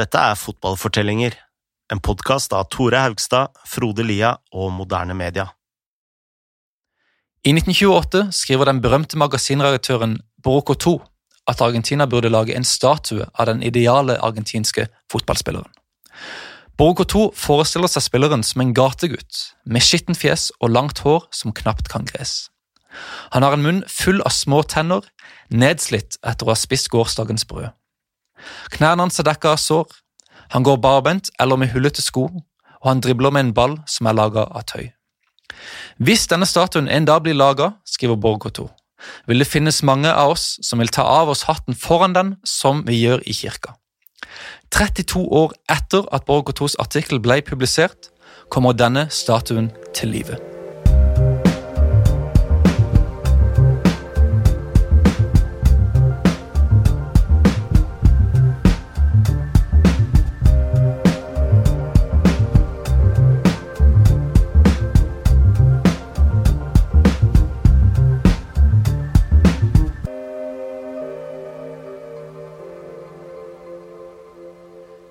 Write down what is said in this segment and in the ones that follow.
Dette er Fotballfortellinger, en podkast av Tore Haugstad, Frode Lia og Moderne Media. I 1928 skriver den berømte magasinredaktøren Broco 2 at Argentina burde lage en statue av den ideale argentinske fotballspilleren. Broco 2 forestiller seg spilleren som en gategutt, med skittent fjes og langt hår som knapt kan gres. Han har en munn full av små tenner, nedslitt etter å ha spist gårsdagens brød. Knærne hans er dekka av sår, han går barbent eller med hullete sko, og han dribler med en ball som er laga av tøy. Hvis denne statuen en dag blir laga, skriver Borgo 2, vil det finnes mange av oss som vil ta av oss hatten foran den, som vi gjør i kirka. 32 år etter at Borgo 2s artikkel ble publisert, kommer denne statuen til live.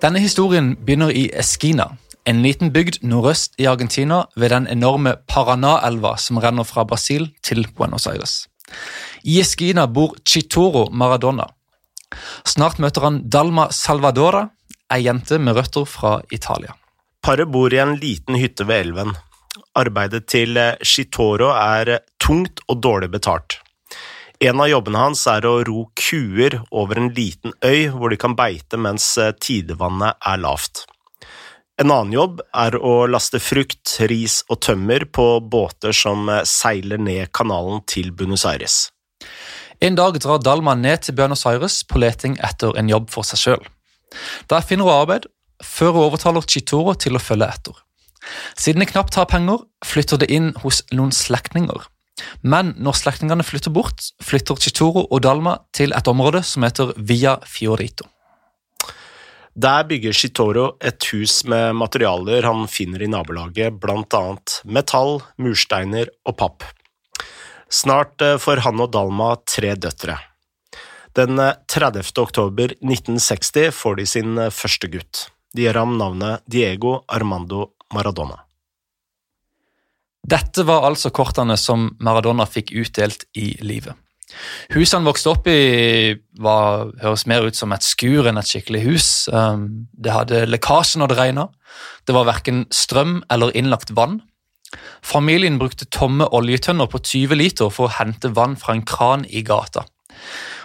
Denne historien begynner i Esquina, en liten bygd nordøst i Argentina ved den enorme Paraná-elva som renner fra Brasil til Buenos Aires. I Esquina bor Chitoro Maradona. Snart møter han Dalma Salvadora, ei jente med røtter fra Italia. Paret bor i en liten hytte ved elven. Arbeidet til Chitoro er tungt og dårlig betalt. En av jobbene hans er å ro kuer over en liten øy hvor de kan beite mens tidevannet er lavt. En annen jobb er å laste frukt, ris og tømmer på båter som seiler ned kanalen til Buenos Aires. En dag drar Dalma ned til Buenos Aires på leting etter en jobb for seg sjøl. Der finner hun arbeid, før hun overtaler Chitoro til å følge etter. Siden de knapt har penger, flytter de inn hos noen slektninger. Men når slektningene flytter bort, flytter Chitoro og Dalma til et område som heter Via Fiorito. Der bygger Chitoro et hus med materialer han finner i nabolaget, annet metall, mursteiner og papp. Snart får han og Dalma tre døtre. Den 30. oktober 1960 får de sin første gutt. De gir ham navnet Diego Armando Maradona. Dette var altså kortene som Maradona fikk utdelt i livet. Huset han vokste opp i, var, høres mer ut som et skur enn et skikkelig hus. Det hadde lekkasje når det regna. Det var verken strøm eller innlagt vann. Familien brukte tomme oljetønner på 20 liter for å hente vann fra en kran i gata.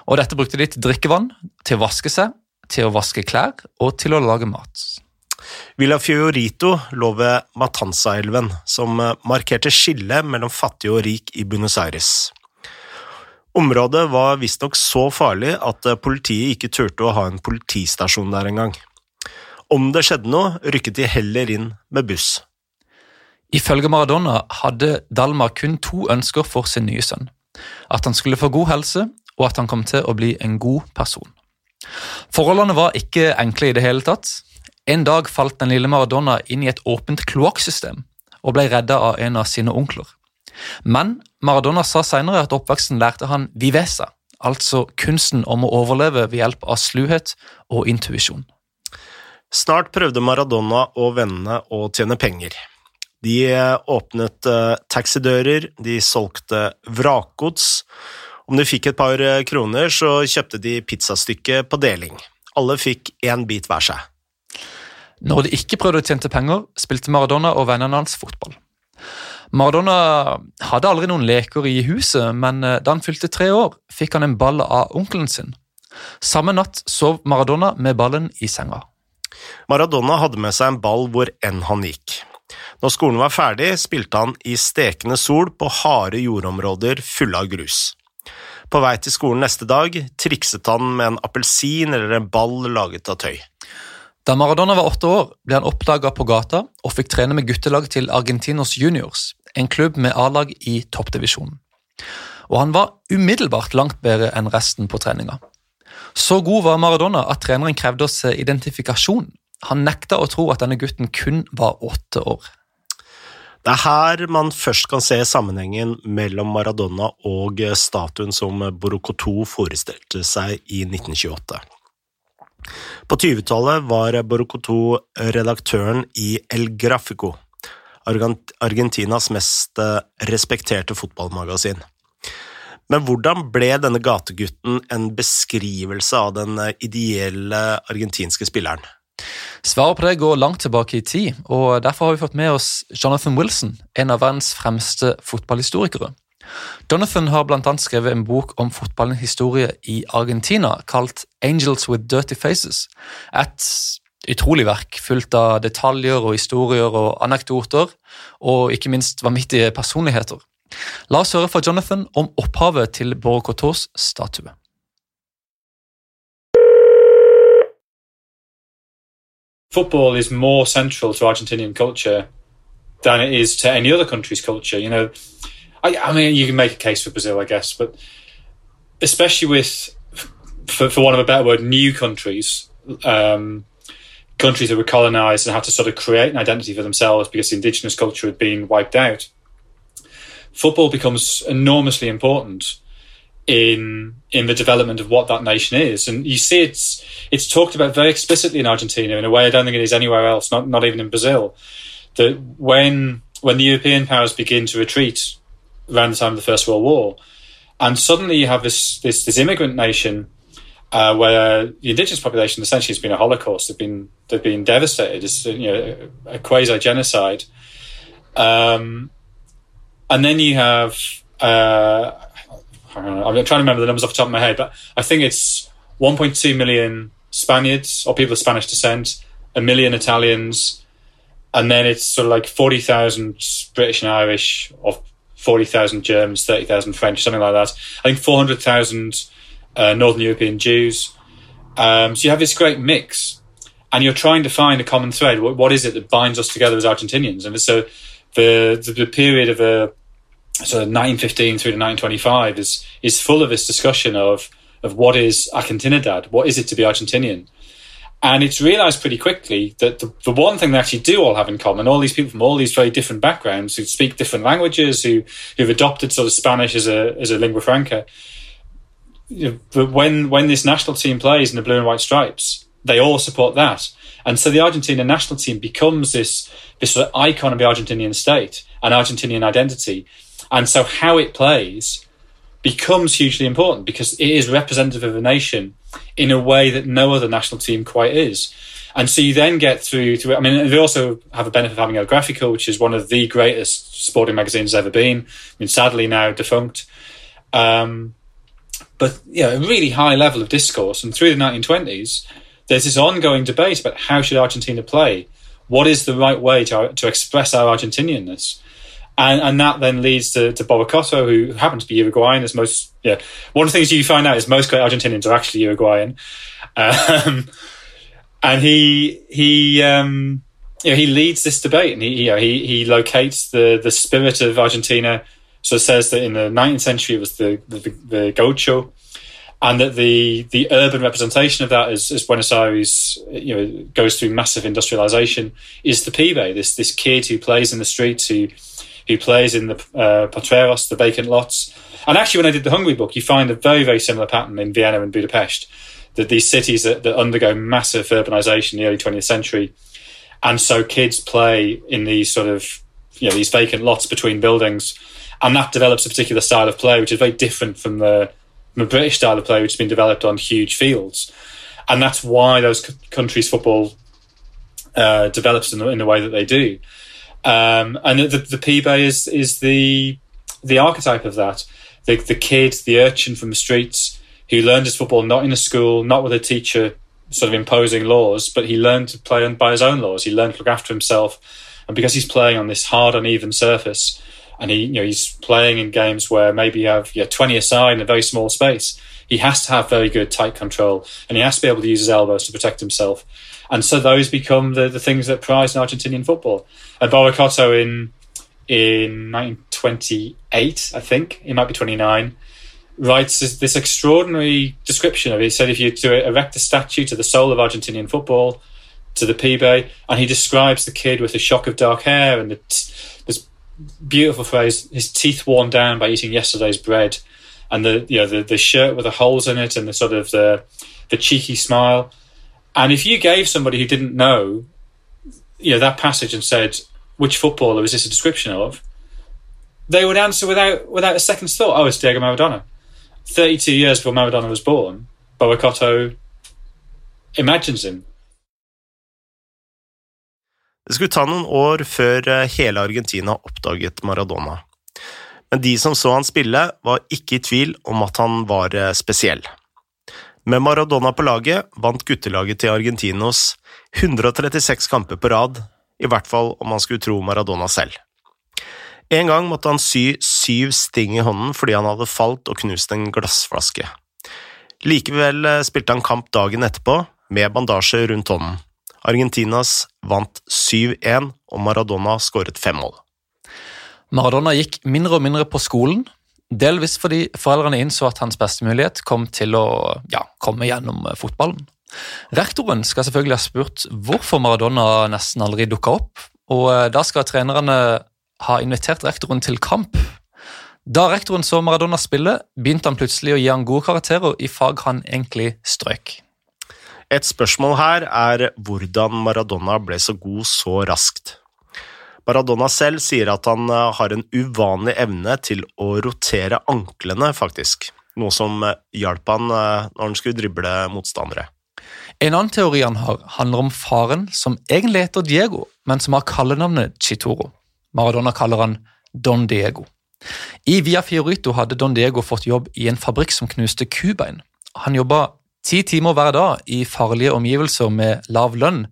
Og Dette brukte de til drikkevann, til å vaske seg, til å vaske klær og til å lage mat. Villa Fiorito lå ved Matanza-elven, som markerte skillet mellom fattig og rik i Buenos Aires. Området var visstnok så farlig at politiet ikke turte å ha en politistasjon der engang. Om det skjedde noe, rykket de heller inn med buss. Ifølge Maradona hadde Dalma kun to ønsker for sin nye sønn. At han skulle få god helse, og at han kom til å bli en god person. Forholdene var ikke enkle i det hele tatt. En dag falt den lille Maradona inn i et åpent kloakksystem og ble redda av en av sine onkler. Men Maradona sa senere at oppveksten lærte han vivesa, altså kunsten om å overleve ved hjelp av sluhet og intuisjon. Snart prøvde Maradona og vennene å tjene penger. De åpnet taxidører, de solgte vrakgods. Om de fikk et par kroner, så kjøpte de pizzastykke på deling. Alle fikk én bit hver seg. Når de ikke prøvde å tjene penger, spilte Maradona og vennene hans fotball. Maradona hadde aldri noen leker i huset, men da han fylte tre år, fikk han en ball av onkelen sin. Samme natt sov Maradona med ballen i senga. Maradona hadde med seg en ball hvor enn han gikk. Når skolen var ferdig, spilte han i stekende sol på harde jordområder fulle av grus. På vei til skolen neste dag trikset han med en appelsin eller en ball laget av tøy. Da Maradona var åtte år, ble han oppdaga på gata og fikk trene med guttelag til Argentinos Juniors, en klubb med A-lag i toppdivisjonen. Og han var umiddelbart langt bedre enn resten på treninga. Så god var Maradona at treneren krevde oss identifikasjon. Han nekta å tro at denne gutten kun var åtte år. Det er her man først kan se sammenhengen mellom Maradona og statuen som Borocco 2 forestilte seg i 1928. På 20-tallet var Borocoto redaktøren i El Grafico, Argentinas mest eh, respekterte fotballmagasin. Men hvordan ble denne gategutten en beskrivelse av den eh, ideelle argentinske spilleren? Svaret på det går langt tilbake i tid, og derfor har vi fått med oss Jonathan Wilson, en av verdens fremste fotballhistorikere. Jonathan har bl.a. skrevet en bok om fotballens historie i Argentina, kalt Angels with Dirty Faces. Et utrolig verk fullt av detaljer og historier og anekdoter, og ikke minst vanvittige personligheter. La oss høre fra Jonathan om opphavet til Borocotos statue. Football is more central to Argentinian culture than it is to any other country's culture. You know, I, I mean, you can make a case for Brazil, I guess, but especially with, for, for want of a better word, new countries, um, countries that were colonized and had to sort of create an identity for themselves because the indigenous culture had been wiped out. Football becomes enormously important in in the development of what that nation is, and you see it's it's talked about very explicitly in Argentina in a way I don't think it is anywhere else, not not even in Brazil. That when when the European powers begin to retreat around the time of the First World War, and suddenly you have this this, this immigrant nation uh, where the indigenous population essentially has been a holocaust. They've been they've been devastated. It's you know a quasi genocide, um, and then you have. Uh, I'm trying to remember the numbers off the top of my head, but I think it's 1.2 million Spaniards or people of Spanish descent, a million Italians, and then it's sort of like 40,000 British and Irish, or 40,000 Germans, 30,000 French, something like that. I think 400,000 uh, Northern European Jews. Um, so you have this great mix, and you're trying to find a common thread. What, what is it that binds us together as Argentinians? And so the, the, the period of a so 1915 through to 1925 is is full of this discussion of of what is Argentinidad, what is it to be Argentinian, and it's realised pretty quickly that the, the one thing they actually do all have in common, all these people from all these very different backgrounds who speak different languages, who who've adopted sort of Spanish as a as a lingua franca, but when when this national team plays in the blue and white stripes, they all support that, and so the Argentina national team becomes this this sort of icon of the Argentinian state, an Argentinian identity, and so how it plays becomes hugely important because it is representative of a nation in a way that no other national team quite is. And so you then get through to, I mean, they also have a benefit of having El Grafico, which is one of the greatest sporting magazines ever been. I mean, sadly now defunct. Um, but yeah, a really high level of discourse. And through the 1920s, there's this ongoing debate about how should Argentina play? What is the right way to, to express our Argentinianness? And, and that then leads to, to Bobacoto, who happens to be Uruguayan. As most, yeah, one of the things you find out is most great Argentinians are actually Uruguayan. Um, and he he um, you know, he leads this debate, and he you know, he he locates the the spirit of Argentina. So it says that in the 19th century it was the the, the and that the the urban representation of that as, as Buenos Aires you know goes through massive industrialization is the pibe, this this kid who plays in the streets who who plays in the uh, potreros, the vacant lots. And actually, when I did the Hungary book, you find a very very similar pattern in Vienna and Budapest. That these cities that, that undergo massive urbanization in the early 20th century, and so kids play in these sort of you know these vacant lots between buildings, and that develops a particular style of play which is very different from the the British style of play, which has been developed on huge fields, and that's why those c- countries' football uh, develops in the, in the, way that they do. Um, and the, the is is the the archetype of that. The the kid, the urchin from the streets, who learned his football not in a school, not with a teacher sort of imposing laws, but he learned to play by his own laws. He learned to look after himself, and because he's playing on this hard, uneven surface, and he you know he's playing in games where maybe you have you know, 20 aside in a very small space he has to have very good tight control and he has to be able to use his elbows to protect himself and so those become the, the things that prize in Argentinian football. And Boracoto in in 1928 I think. It might be 29 writes this, this extraordinary description of it. He said if you to erect a statue to the soul of Argentinian football to the Pibe and he describes the kid with the shock of dark hair and the t- beautiful phrase his teeth worn down by eating yesterday's bread and the you know the, the shirt with the holes in it and the sort of the the cheeky smile And if you gave somebody who didn't know, you know, that passage and said, which footballer is this a description of? They would answer without without a second's thought, oh, it's Diego Maradona. 32 years before Maradona was born, Boacotto imagines him. Det skulle ta noen år før eh, hele Argentina oppdaget Maradona. Men de som så han spille, var ikke i tvil om at han var eh, spesiell. Med Maradona på laget vant guttelaget til Argentinos 136 kamper på rad, i hvert fall om man skulle tro Maradona selv. En gang måtte han sy syv sting i hånden fordi han hadde falt og knust en glassflaske. Likevel eh, spilte han kamp dagen etterpå, med bandasje rundt hånden. Argentinas vant 7-1, og Maradona skåret fem mål. Maradona gikk mindre og mindre på skolen, delvis fordi foreldrene innså at hans beste mulighet kom til å ja, komme gjennom fotballen. Rektoren skal selvfølgelig ha spurt hvorfor Maradona nesten aldri dukka opp, og eh, da skal trenerne ha invitert rektoren til kamp. Da rektoren så Maradona spille, begynte han plutselig å gi han gode karakterer i fag han egentlig strøk. Et spørsmål her er hvordan Maradona ble så god så raskt. Maradona selv sier at han eh, har en uvanlig evne til å rotere anklene, faktisk, noe som eh, hjalp han eh, når han skulle drible motstandere. En annen teori han har, handler om faren, som egentlig heter Diego, men som har kallenavnet Chitoro. Maradona kaller han Don Diego. I Via Fiorito hadde Don Diego fått jobb i en fabrikk som knuste kubein. Han jobba ti timer hver dag i farlige omgivelser med lav lønn,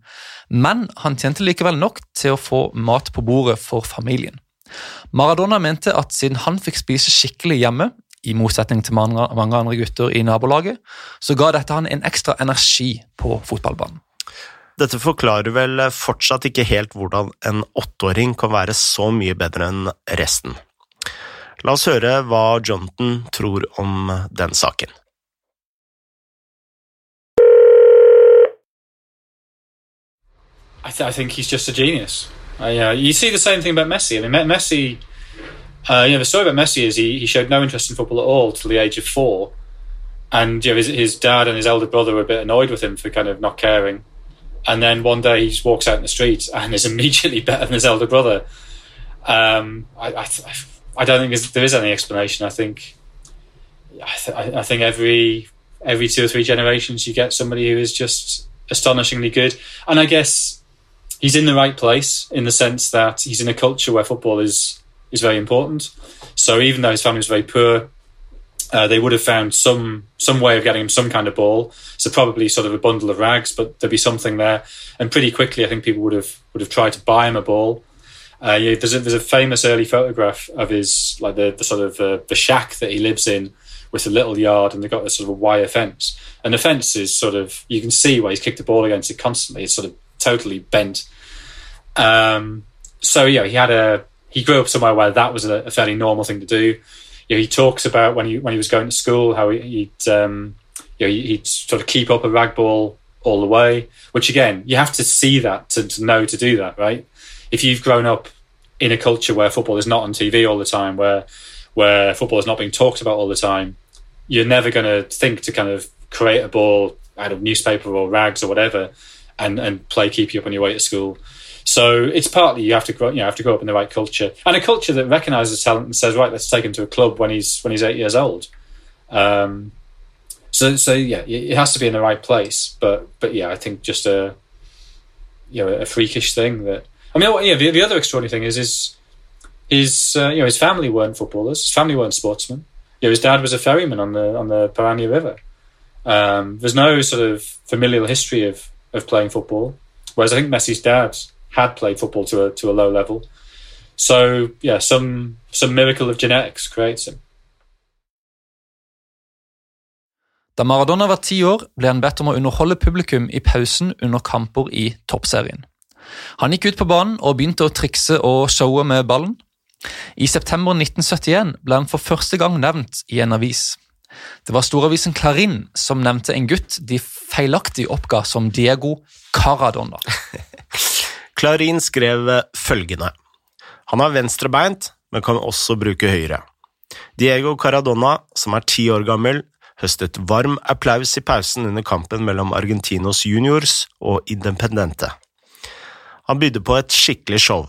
men han tjente likevel nok til å få mat på bordet for familien. Maradona mente at siden han fikk spise skikkelig hjemme, i motsetning til mange, andre gutter i nabolaget, så ga dette han en ekstra energi på fotballbanen. Dette forklarer vel fortsatt ikke helt hvordan en åtteåring kan være så mye bedre enn resten. La oss høre hva Jonathan tror om den saken. I, th- I think he's just a genius. Uh, yeah, you see the same thing about Messi. I mean, Messi. Uh, you know, the story about Messi is he, he showed no interest in football at all till the age of four, and you know his, his dad and his elder brother were a bit annoyed with him for kind of not caring. And then one day he just walks out in the street and is immediately better than his elder brother. Um, I, I, I don't think there is any explanation. I think I, th- I think every every two or three generations you get somebody who is just astonishingly good, and I guess he's in the right place in the sense that he's in a culture where football is is very important. So even though his family was very poor, uh, they would have found some some way of getting him some kind of ball. So probably sort of a bundle of rags, but there'd be something there. And pretty quickly, I think people would have would have tried to buy him a ball. Uh, yeah, there's a there's a famous early photograph of his like the, the sort of uh, the shack that he lives in with a little yard, and they've got this sort of a wire fence. And the fence is sort of you can see where he's kicked the ball against it constantly. It's sort of totally bent. Um, so yeah, he had a he grew up somewhere where that was a, a fairly normal thing to do. Know, he talks about when he when he was going to school how he, would um, you know he'd sort of keep up a rag ball all the way. Which again, you have to see that to, to know to do that, right? If you've grown up in a culture where football is not on TV all the time, where where football is not being talked about all the time, you're never going to think to kind of create a ball out of newspaper or rags or whatever, and and play keep you up on your way to school. So it's partly you have to grow, you know, have to grow up in the right culture and a culture that recognises talent and says, right, let's take him to a club when he's when he's eight years old. Um, so so yeah, it has to be in the right place. But but yeah, I think just a you know a freakish thing that I mean, yeah. The, the other extraordinary thing is is his uh, you know his family weren't footballers. His family weren't sportsmen. You know, his dad was a ferryman on the on the Parana River. Um, there's no sort of familial history of of playing football. Whereas I think Messi's dad had played football to a to a low level. So yeah, some some miracle of genetics creates him. Da Maradona var ti år, ble han bedt om å underholde publikum i pausen under kamper i toppserien. Han gikk ut på banen og begynte å trikse og showe med ballen. I september 1971 ble han for første gang nevnt i en avis. Det var storavisen Clarin som nevnte en gutt de feilaktig oppga som Diego Caradona. Clarin skrev følgende Han har venstrebeint, men kan også bruke høyre. Diego Caradona, som er ti år gammel, høstet varm applaus i pausen under kampen mellom Argentinos juniors og Independente. Han bydde på et skikkelig show,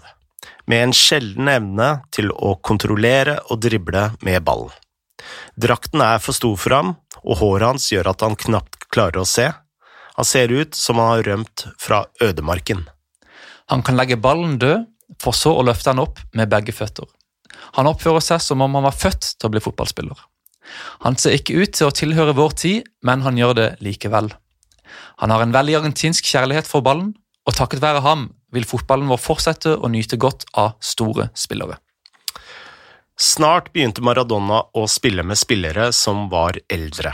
med en sjelden evne til å kontrollere og drible med ballen. Drakten er for stor for ham, og håret hans gjør at han knapt klarer å se. Han ser ut som han har rømt fra ødemarken. Han kan legge ballen død, for så å løfte han opp med begge føtter. Han oppfører seg som om han var født til å bli fotballspiller. Han ser ikke ut til å tilhøre vår tid, men han gjør det likevel. Han har en veldig argentinsk kjærlighet for ballen, og takket være ham vil fotballen vår fortsette å nyte godt av store spillere. Snart begynte Maradona å spille med spillere som var eldre.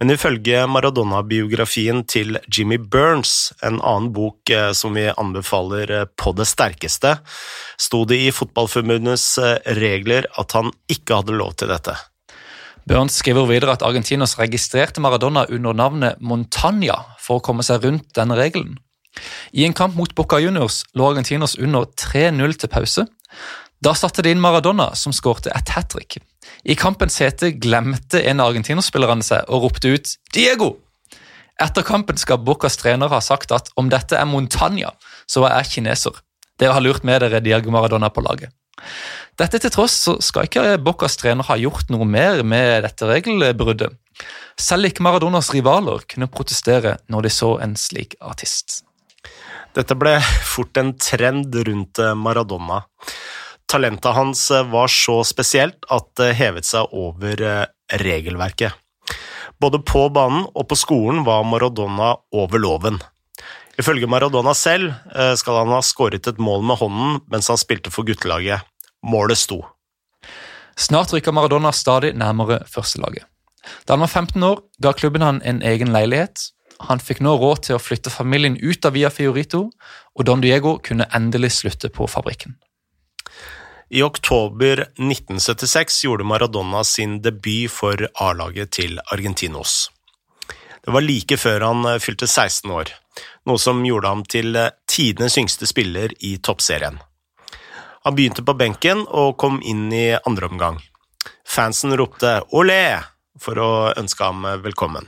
Men ifølge Maradona-biografien til Jimmy Burns, en annen bok eh, som vi anbefaler eh, på det sterkeste, sto det i Fotballforbundets eh, regler at han ikke hadde lov til dette. Burns skriver videre at Argentinos registrerte Maradona under navnet Montagna for å komme seg rundt denne regelen. I en kamp mot Boca Juniors lå Argentinos under 3-0 til pause. Da satte de inn Maradona, som skårte et hat trick. I kampens hete glemte en av argentinerspillerne seg og ropte ut 'Diego!' Etter kampen skal Bocas trener ha sagt at om dette er Montagna, så er jeg kineser. Dere har lurt med dere Diego Maradona på laget. Dette til tross så skal ikke Bocas trener ha gjort noe mer med dette regelbruddet. Selv ikke Maradonas rivaler kunne protestere når de så en slik artist. Dette ble fort en trend rundt Maradona talentet hans eh, var så spesielt at det hevet seg over eh, regelverket. Både på banen og på skolen var Maradona over loven. Ifølge Maradona selv eh, skal han ha skåret et mål med hånden mens han spilte for guttelaget. Målet sto. Snart rykka Maradona stadig nærmere førstelaget. Da han var 15 år, ga klubben han en egen leilighet. Han fikk nå råd til å flytte familien ut av Via Fiorito, og Don Diego kunne endelig slutte på fabrikken. I oktober 1976 gjorde Maradona sin debut for A-laget til Argentinos. Det var like før han eh, fylte 16 år, noe som gjorde ham til eh, tidenes yngste spiller i toppserien. Han begynte på benken og kom inn i andre omgang. Fansen ropte 'olé' for å ønske ham eh, velkommen.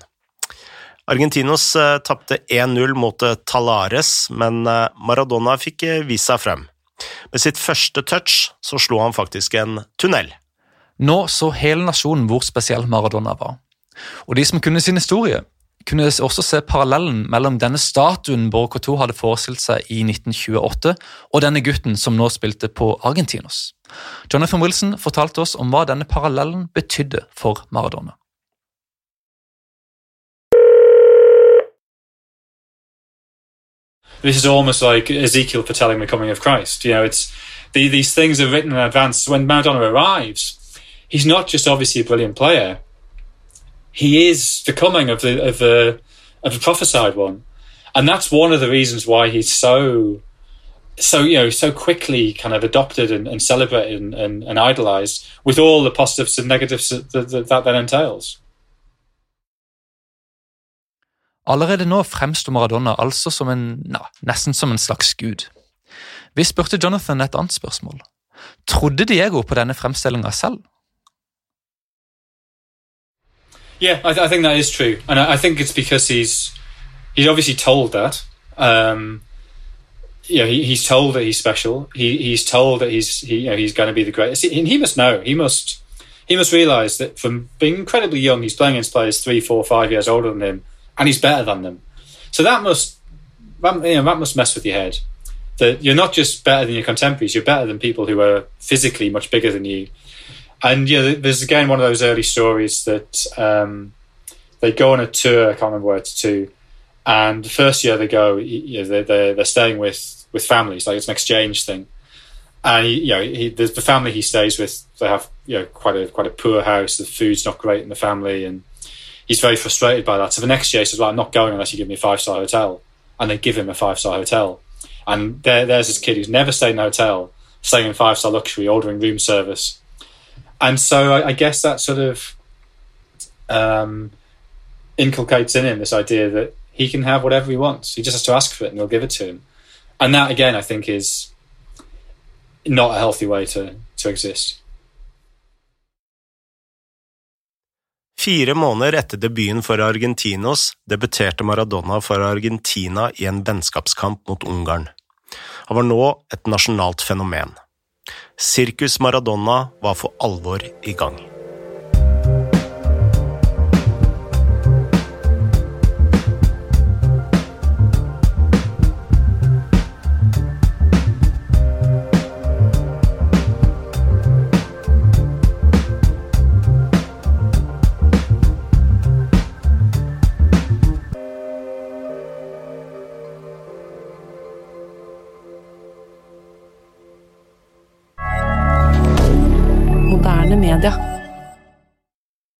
Argentinos tapte 1-0 mot Talares, men Maradona fikk vist seg frem. Med sitt første touch så slo han faktisk en tunnel. Nå så hele nasjonen hvor spesiell Maradona var. Og de som kunne sin historie, kunne også se parallellen mellom denne statuen Borcoto hadde forestilt seg i 1928, og denne gutten som nå spilte på Argentinos. Jonathan Wilson fortalte oss om hva denne parallellen betydde for Maradona. This is almost like Ezekiel foretelling the coming of Christ. You know, it's the, these things are written in advance. When Maradona arrives, he's not just obviously a brilliant player; he is the coming of the of the of the prophesied one, and that's one of the reasons why he's so so you know so quickly kind of adopted and, and celebrated and, and, and idolized with all the positives and negatives that that, that, that entails. Allerede nå fremstår Maradona altså som en, na, nesten som en slags gud. Vi spurte Jonathan et annet spørsmål. Trodde Diego på denne fremstillinga selv? Yeah, I, th I, think that is true, and I, think it's because he's he's obviously told that. Um, he's told that he's special. He, he's told that he's he, you know he's going to be the greatest, and he must know. He must he must realize that from being incredibly young, he's playing against players three, four, five years older than him and he's better than them. So that must that, you know, that must mess with your head. That you're not just better than your contemporaries; you're better than people who are physically much bigger than you. And yeah, you know, there's again one of those early stories that um, they go on a tour. I can't remember where it's to. And the first year they go, you know, they're, they're, they're staying with, with families, like it's an exchange thing. And he, you know, he, the, the family he stays with, they have you know quite a quite a poor house. The food's not great in the family, and he's very frustrated by that. So the next year he says, well, I'm not going unless you give me a five star hotel. And they give him a five star hotel. And there, there's this kid who's never stayed in a hotel, staying in five star luxury, ordering room service. And so I, I guess that sort of um, inculcates in him this idea that he can have whatever he wants. He just has to ask for it and they'll give it to him. And that, again, I think is not a healthy way to, to exist. Fire måneder etter debuten for Argentinos debuterte Maradona for Argentina i en vennskapskamp mot Ungarn. Han var nå et nasjonalt fenomen. Sirkus Maradona var for alvor i gang.